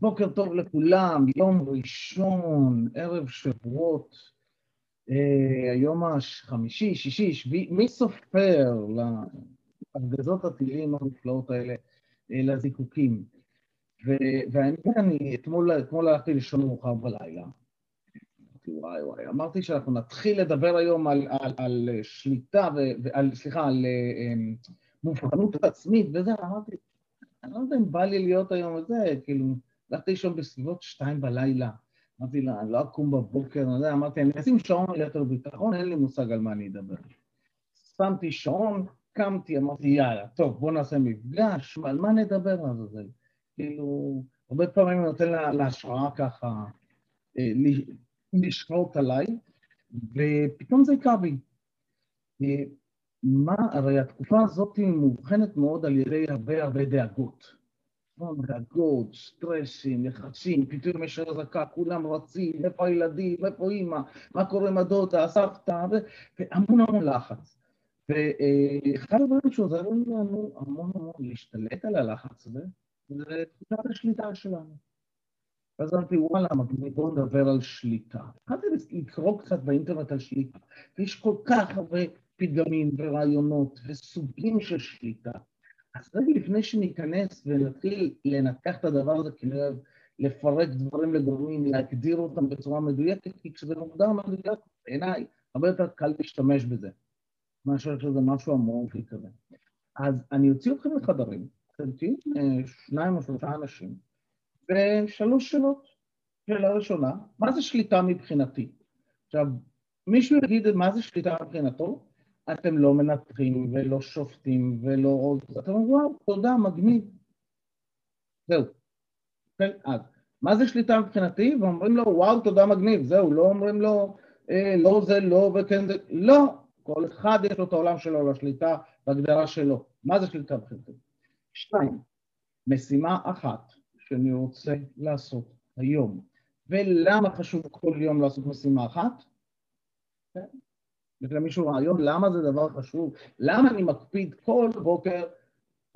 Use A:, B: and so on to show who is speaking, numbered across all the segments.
A: בוקר טוב לכולם, יום ראשון, ערב שבועות, אה, היום החמישי, שישי, שביעי, מי סופר להפגזות הטילים הנפלאות האלה, אה, לזיקוקים? והאמת, אני אתמול, אתמול הלכתי לישון מאוחר בלילה. וואי וואי, אמרתי שאנחנו נתחיל לדבר היום על, על, על שליטה, ועל, סליחה, על אה, מובחנות עצמית וזה, אמרתי, אני לא יודע אם בא לי להיות היום וזה, כאילו, הלכתי לישון בסביבות שתיים בלילה. אמרתי לה, אני לא אקום בבוקר, אני יודע, אמרתי, אני אשים שעון ליתר ביטחון, אין לי מושג על מה אני אדבר. שמתי שעון, קמתי, אמרתי, יאללה, טוב, בוא נעשה מפגש, על מה נדבר על זה? כאילו, הרבה פעמים אני נותן להשראה ככה אה, לשרות עליי, ופתאום זה יקר בי. אה, מה, הרי התקופה הזאת מאובחנת מאוד על ידי הרבה הרבה דאגות. דאגות, סטרסים, לחצים, פתאום יש אזעקה, כולם רצים, איפה הילדים, איפה אימא, מה קורה עם הדודה, הסבתא, והמון המון לחץ. ואחד הדברים שעוזרים לנו המון המון להשתלט על הלחץ הזה, זה תחושת השליטה שלנו. ואז אמרתי, וואלה, מגניב, בואו נדבר על שליטה. התחלתי לקרוא קצת באינטרנט על שליטה, ויש כל כך הרבה פתגמים ורעיונות וסוגים של שליטה. אז רגע לפני שניכנס ונתחיל לנתח את הדבר הזה, אוהב לפרק דברים לגורמים, להגדיר אותם בצורה מדויקת, כי כשזה מוגדר מדויק, בעיניי, הרבה יותר קל להשתמש בזה, מאשר שזה משהו אמורפי כזה. אז אני אוציא אתכם לחדרים, אתם תהיו אה, שניים או שלושה אנשים, ושלוש שאלות. שאלה ראשונה, מה זה שליטה מבחינתי? עכשיו, מישהו יגיד מה זה שליטה מבחינתו? אתם לא מנתחים ולא שופטים ולא. אתם אומרים, וואו, תודה, מגניב. זהו. כן, אז מה זה שליטה מבחינתי? ואומרים לו, וואו, תודה, מגניב. זהו, לא אומרים לו, אה, לא זה, לא וכן זה... לא. כל אחד יש לו את העולם שלו לשליטה בהגדרה שלו. מה זה שליטה מבחינתי? שתיים, משימה אחת שאני רוצה לעשות היום. ולמה חשוב כל יום לעשות משימה אחת? יש למישהו רעיון למה זה דבר חשוב? למה אני מקפיד כל בוקר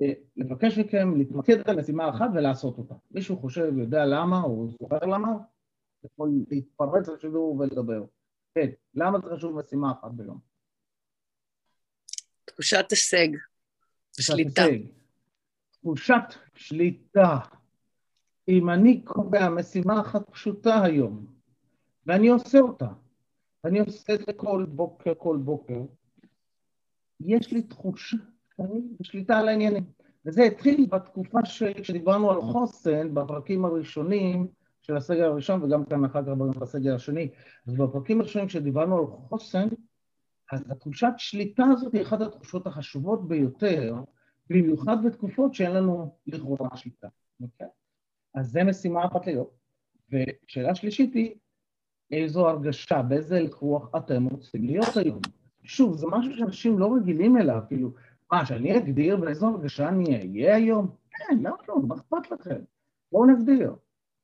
A: אה, לבקש מכם להתמקד על משימה אחת ולעשות אותה? מישהו חושב, יודע למה, או זוכר למה? יכול להתפרץ לשידור ולדבר. כן, למה זה חשוב משימה אחת ביום?
B: תחושת הישג, שליטה.
A: תחושת שליטה. אם אני קובע משימה אחת פשוטה היום, ואני עושה אותה, אני עושה את זה כל בוקר, כל בוקר. יש לי תחושה שאני בשליטה על העניינים. וזה התחיל בתקופה ש... שדיברנו על חוסן, בפרקים הראשונים של הסגר הראשון, וגם כאן אחר כך בסגר השני. אז בפרקים הראשונים כשדיברנו על חוסן, אז התחושת שליטה הזאת היא אחת התחושות החשובות ביותר, במיוחד בתקופות שאין לנו לכאורה שליטה, אוקיי? אז זה משימה אחת ליום. ושאלה שלישית היא, איזו הרגשה, באיזה רוח אתם רוצים להיות היום. שוב, זה משהו שאנשים לא רגילים אליו, כאילו, מה, שאני אגדיר באיזו הרגשה אני אהיה היום? כן, למה לא, מה אכפת לכם? בואו נגדיר.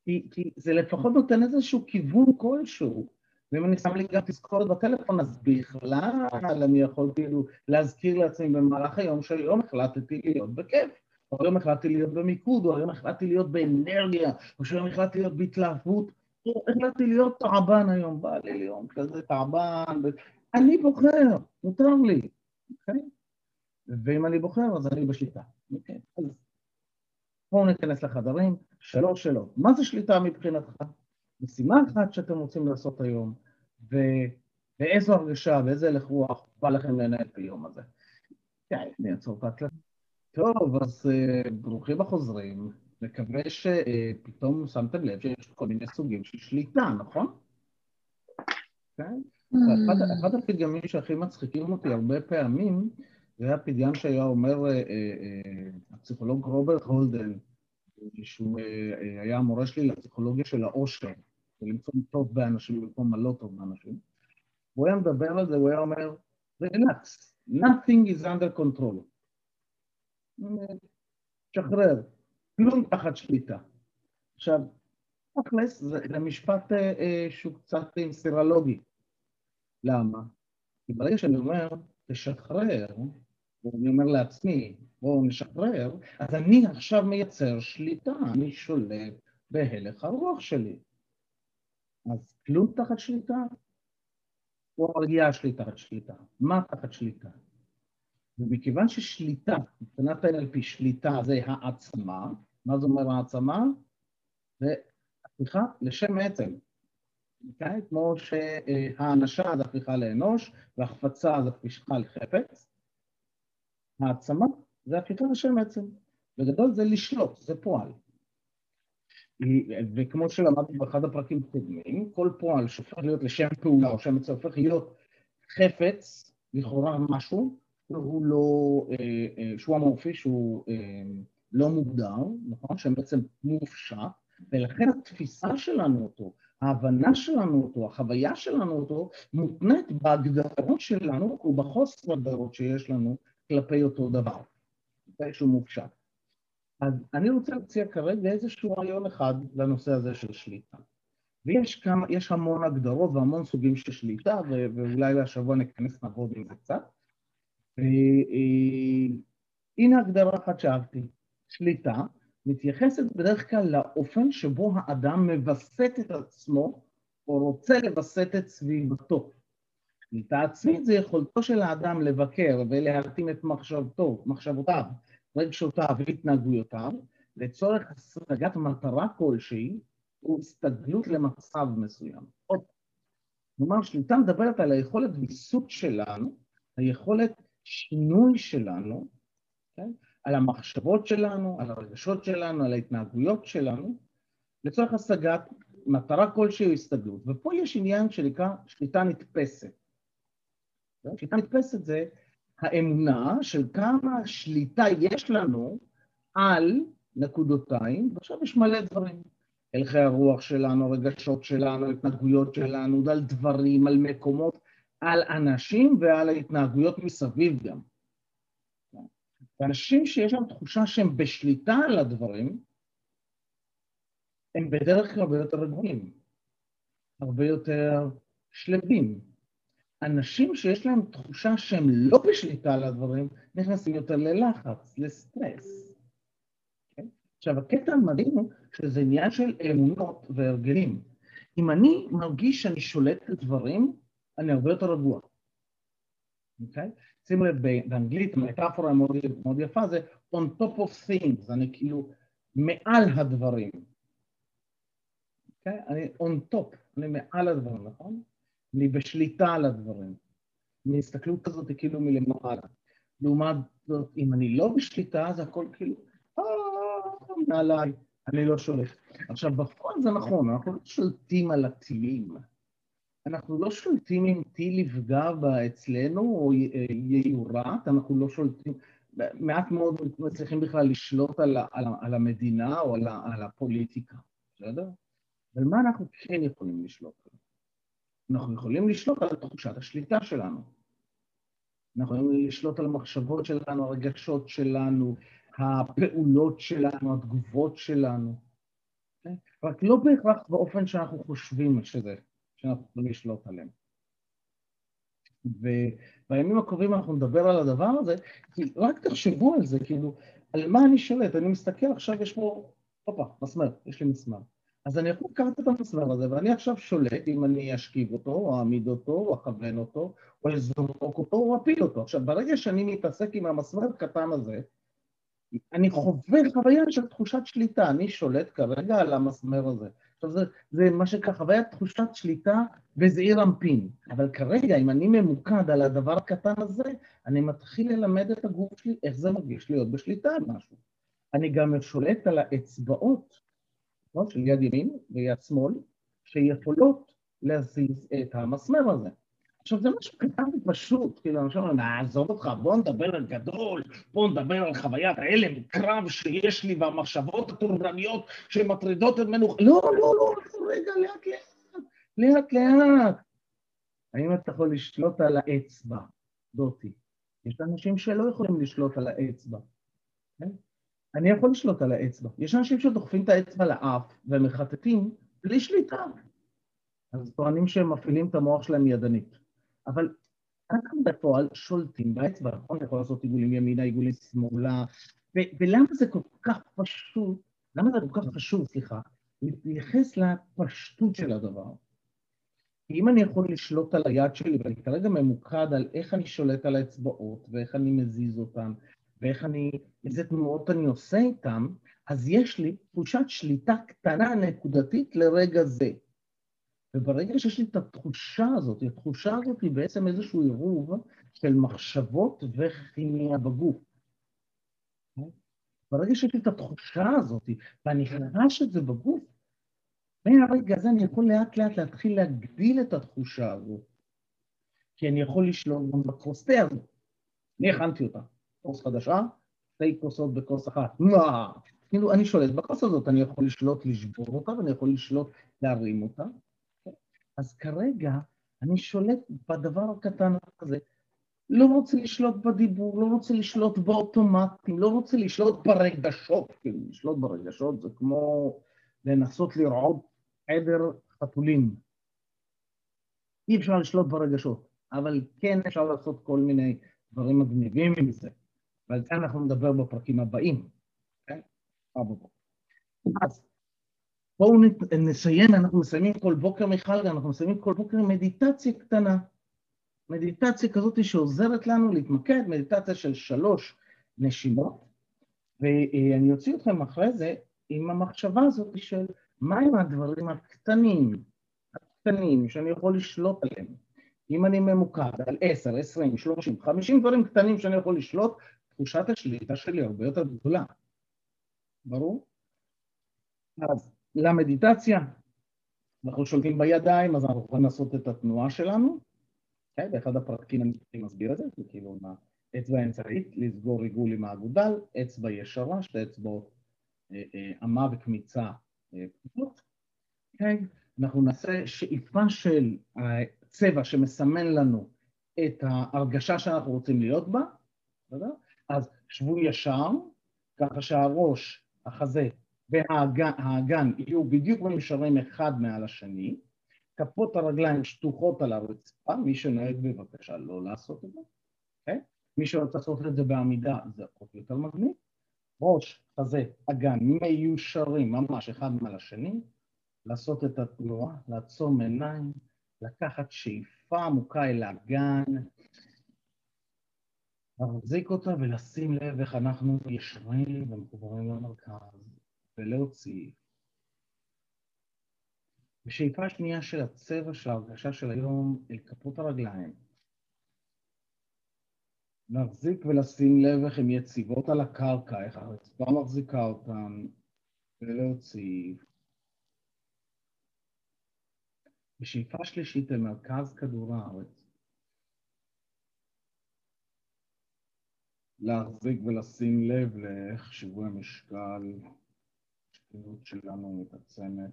A: כי, כי זה לפחות נותן איזשהו כיוון כלשהו, ואם אני שם לי גם תזכורת בטלפון, אז בכלל אני יכול כאילו להזכיר לעצמי במהלך היום שהיום החלטתי להיות בכיף, או היום החלטתי להיות במיקוד, או היום החלטתי להיות באנרגיה, או שהיום החלטתי להיות בהתלהבות. החלטתי להיות תעבן היום, בא לי ליום כזה תעבן, אני בוחר, מותר לי, אוקיי? ואם אני בוחר, אז אני בשליטה, אוקיי? בואו ניכנס לחדרים, שלוש שאלות. מה זה שליטה מבחינתך? משימה אחת שאתם רוצים לעשות היום, ואיזו הרגשה ואיזה הלך רוח בא לכם לנהל את היום הזה. כן, אני אעצור את ההקלטה. טוב, אז uh, ברוכים החוזרים. מקווה שפתאום שמתם לב שיש כל מיני סוגים של שליטה, נכון? כן? אחד הפתגמים שהכי מצחיקים אותי הרבה פעמים, זה הפתגם שהיה אומר אה, אה, הפסיכולוג רוברט הולדן, שהוא אה, היה המורה שלי לפסיכולוגיה של העושר, ולמצוא טוב באנשים במקום הלא טוב באנשים. הוא היה מדבר על זה, הוא היה אומר, relax, nothing is under control. שחרר, כלום תחת שליטה. עכשיו, תכלס זה משפט אה, אה, שהוא קצת סרולוגי. למה? כי ברגע שאני אומר, תשחרר, ואני אומר לעצמי, בואו נשחרר, אז אני עכשיו מייצר שליטה, אני שולט בהלך הרוח שלי. אז כלום תחת שליטה? או הרגיעה שלי תחת שליטה? מה תחת שליטה? ומכיוון ששליטה, מבחינת ה-NLP, שליטה זה העצמה, מה זה אומר העצמה? זה הפיכה לשם עצם. אוקיי? כמו שהאנשה זה הפיכה לאנוש, והחפצה זה הפיכה לחפץ. העצמה זה הפיכה לשם עצם. בגדול זה לשלוט, זה פועל. וכמו שלמדתי באחד הפרקים הקודמים, כל פועל שהופך להיות לשם פעולה, או שם עצם הופך להיות חפץ, לכאורה משהו, שהוא לא, אה, אה, שהוא אמורפי, שהוא אה, לא מוגדר, נכון? שבעצם מופשט, ולכן התפיסה שלנו אותו, ההבנה שלנו אותו, החוויה שלנו אותו, מותנית בהגדרות שלנו ובחוסר הגדרות שיש לנו כלפי אותו דבר, שהוא מופשט. אז אני רוצה להציע כרגע איזשהו רעיון אחד לנושא הזה של שליטה. ויש כמה, יש המון הגדרות והמון סוגים של שליטה, ואולי השבוע ניכנס לעבוד עם זה קצת. הנה הגדרה אחת שאהבתי, שליטה מתייחסת בדרך כלל לאופן שבו האדם מווסת את עצמו או רוצה לווסת את סביבתו. שליטה עצמית זה יכולתו של האדם לבקר ולהרתים את מחשבתו, מחשבותיו, רגשותיו והתנהגויותיו לצורך השגת מטרה כלשהי והסתגלות למצב מסוים. עוד, כלומר, שליטה מדברת על היכולת ויסות שלנו, היכולת שינוי שלנו, כן? על המחשבות שלנו, על הרגשות שלנו, על ההתנהגויות שלנו, לצורך השגת מטרה כלשהי או הסתגלות. ופה יש עניין שנקרא שליטה נתפסת. שליטה נתפסת זה האמונה של כמה שליטה יש לנו על נקודותיים, ועכשיו יש מלא דברים. הלכי הרוח שלנו, הרגשות שלנו, התנהגויות שלנו, על דברים, על מקומות, על אנשים ועל ההתנהגויות מסביב גם. ואנשים שיש להם תחושה שהם בשליטה על הדברים, הם בדרך כלל הרבה יותר רגועים, הרבה יותר שלווים. אנשים שיש להם תחושה שהם לא בשליטה על הדברים, נכנסים יותר ללחץ, לסטרס. כן? עכשיו, הקטע המדהים הוא שזה עניין של אמונות והרגלים. אם אני מרגיש שאני שולט על דברים, אני הרבה יותר רגוע. אוקיי? Okay? שימו לב, באנגלית המטאפורה מאוד, מאוד יפה זה on top of things, אני כאילו מעל הדברים. Okay? אני on top, אני מעל הדברים, נכון? אני בשליטה על הדברים. מהסתכלות כזאת היא כאילו מלמעלה. לעומת זאת, אם אני לא בשליטה, אז הכל כאילו, אה, מעליי, אני לא שולט. עכשיו, בפועל זה נכון, אנחנו לא שולטים על הטילים. אנחנו לא שולטים אם טיל יפגע אצלנו או ייורט, אנחנו לא שולטים, מעט מאוד מצליחים בכלל לשלוט על, על, על המדינה או על, על הפוליטיקה, בסדר? אבל מה אנחנו כן יכולים לשלוט עליו? אנחנו יכולים לשלוט על תחושת השליטה שלנו. אנחנו יכולים לשלוט על המחשבות שלנו, הרגשות שלנו, הפעולות שלנו, התגובות שלנו. Okay? אוקיי? רק לא בהכרח באופן שאנחנו חושבים שזה. שאנחנו יכולים לשלוט עליהם. ובימים הקרובים אנחנו נדבר על הדבר הזה, כי רק תחשבו על זה, כאילו, על מה אני שולט? אני מסתכל, עכשיו יש פה, הופה, מסמר, יש לי מסמר. אז אני יכול לקחת את המסמר הזה, ואני עכשיו שולט אם אני אשכיב אותו, או אעמיד אותו, או אכוון אותו, או אזרוק אותו, או אפיל אותו. עכשיו, ברגע שאני מתעסק עם המסמר הקטן הזה, אני חווה חוויה של תחושת שליטה, אני שולט כרגע על המסמר הזה. עכשיו זה, זה מה שנקרא חוויית תחושת שליטה וזעיר אנפין. אבל כרגע, אם אני ממוקד על הדבר הקטן הזה, אני מתחיל ללמד את הגוף שלי איך זה מרגיש להיות בשליטה על משהו. אני גם שולט על האצבעות לא, של יד ימין ויד שמאל, שיכולות להזיז את המסמר הזה. עכשיו, זה משהו קטן ופשוט, כאילו, אנשים אומרים, עזוב אותך, בוא נדבר על גדול, בוא נדבר על חוויית ההלם, קרב שיש לי והמחשבות הטורדניות שמטרידות את מנוח... לא, לא, לא, רגע, לאט לאט, לאט לאט. האם אתה יכול לשלוט על האצבע, דוטי? יש אנשים שלא יכולים לשלוט על האצבע. כן? אני יכול לשלוט על האצבע. יש אנשים שדוחפים את האצבע לאף ומחטטים בלי שליטה. אז טוענים שהם מפעילים את המוח שלהם ידנית. אבל אנחנו בפועל שולטים באצבע, נכון? אתה יכול לעשות עיגולים ימינה, עיגולים שמאלה, ולמה זה כל כך פשוט, למה זה כל כך חשוב, סליחה, להתייחס לפשטות של הדבר. כי אם אני יכול לשלוט על היד שלי, ואני כרגע ממוקד על איך אני שולט על האצבעות, ואיך אני מזיז אותן, ואיך אני, איזה תנועות אני עושה איתן, אז יש לי תחושת שליטה קטנה נקודתית לרגע זה. וברגע שיש לי את התחושה הזאת, התחושה הזאת היא בעצם איזשהו עירוב של מחשבות וכימיה בגוף. ברגע שיש לי את התחושה הזאת, ואני חש את זה בגוף, מהרגע הזה אני יכול לאט לאט להתחיל להגדיל את התחושה הזאת, כי אני יכול לשלוט גם בכוס תה הזאת. אני הכנתי אותה, כוס חדשה, שתי כוסות בכוס אחת. כאילו, אני שולט בכוס הזאת, אני יכול לשלוט לשבור אותה, ואני יכול לשלוט להרים אותה. אז כרגע אני שולט בדבר הקטן הזה. לא רוצה לשלוט בדיבור, לא רוצה לשלוט באוטומטים, לא רוצה לשלוט ברגשות. כאילו, לשלוט ברגשות זה כמו לנסות לרעוד עדר חתולים. אי אפשר לשלוט ברגשות, אבל כן אפשר לעשות כל מיני דברים מגניבים עם זה. ועל זה אנחנו נדבר בפרקים הבאים. כן? אז בואו נסיים, אנחנו מסיימים כל בוקר, מיכל, אנחנו מסיימים כל בוקר מדיטציה קטנה. מדיטציה כזאת שעוזרת לנו להתמקד, מדיטציה של שלוש נשימות, ואני אוציא אתכם אחרי זה עם המחשבה הזאת של מהם הדברים הקטנים, הקטנים שאני יכול לשלוט עליהם. אם אני ממוקד על עשר, עשרים, שלושים, חמישים דברים קטנים שאני יכול לשלוט, תחושת השליטה שלי הרבה יותר גדולה. ברור? אז למדיטציה, אנחנו שולטים בידיים, אז אנחנו יכולים לעשות את התנועה שלנו. Okay, כן, באחד הפרקים אני מסביר את זה, זה כאילו עם האצבע האמצעית, לסגור עיגול עם האגודל, אצבע ישרה, שתי אצבעות אמה וקמיצה פתוחות. Okay. אנחנו נעשה שאיפה של הצבע שמסמן לנו את ההרגשה שאנחנו רוצים להיות בה, בסדר? אז שבו ישר, ככה שהראש, החזה והאגן יהיו בדיוק במישורים אחד מעל השני, כפות הרגליים שטוחות על הרצפה, מי שנוהג בבקשה לא לעשות את זה, okay? אוקיי? מי שרוצה לעשות את זה בעמידה זה עוד יותר מגניב, ראש, חזה, אגן, מיושרים ממש אחד מעל השני, לעשות את התנועה, לעצום עיניים, לקחת שאיפה עמוקה אל האגן, להחזיק אותה ולשים לב איך אנחנו ישרים ומחוברים למרכז. ולהוציא. ושאיפה שנייה של הצבע של ההרגשה של היום אל כפות הרגליים. להחזיק ולשים לב איך הן יציבות על הקרקע, איך הרצפה מחזיקה אותן, ולהוציא. בשאיפה שלישית אל מרכז כדור הארץ. להחזיק ולשים לב לאיך שיווי המשקל הפעילות שלנו מתעצמת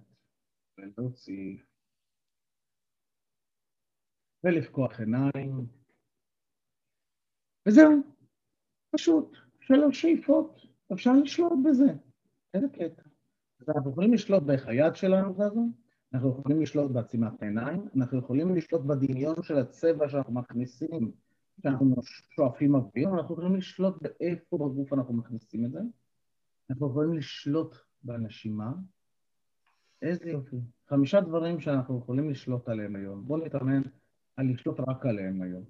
A: ולהוציא ולפקוח עיניים. וזהו, פשוט, שלוש שאיפות, אפשר לשלוט בזה, איזה קטע. אז אנחנו יכולים לשלוט באיך היד שלנו זזו, אנחנו יכולים לשלוט בעצימת העיניים, אנחנו יכולים לשלוט בדמיון של הצבע שאנחנו מכניסים, שאנחנו שואפים אוויר, אנחנו יכולים לשלוט באיפה בגוף אנחנו מכניסים את זה, אנחנו יכולים לשלוט בנשימה. איזה יופי. חמישה דברים שאנחנו יכולים לשלוט עליהם היום. בואו נתאמן על לשלוט רק עליהם היום.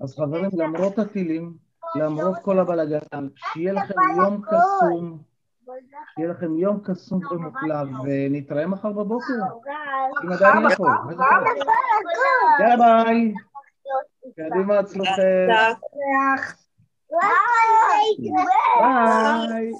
A: אז חברים, למרות הטילים, למרות כל הבלגן, שיהיה לכם יום קסום, שיהיה לכם יום קסום ומופלג, ונתראה מחר בבוקר. אם עדיין יכול. יאללה ביי. קדימה אצלכם. ביי.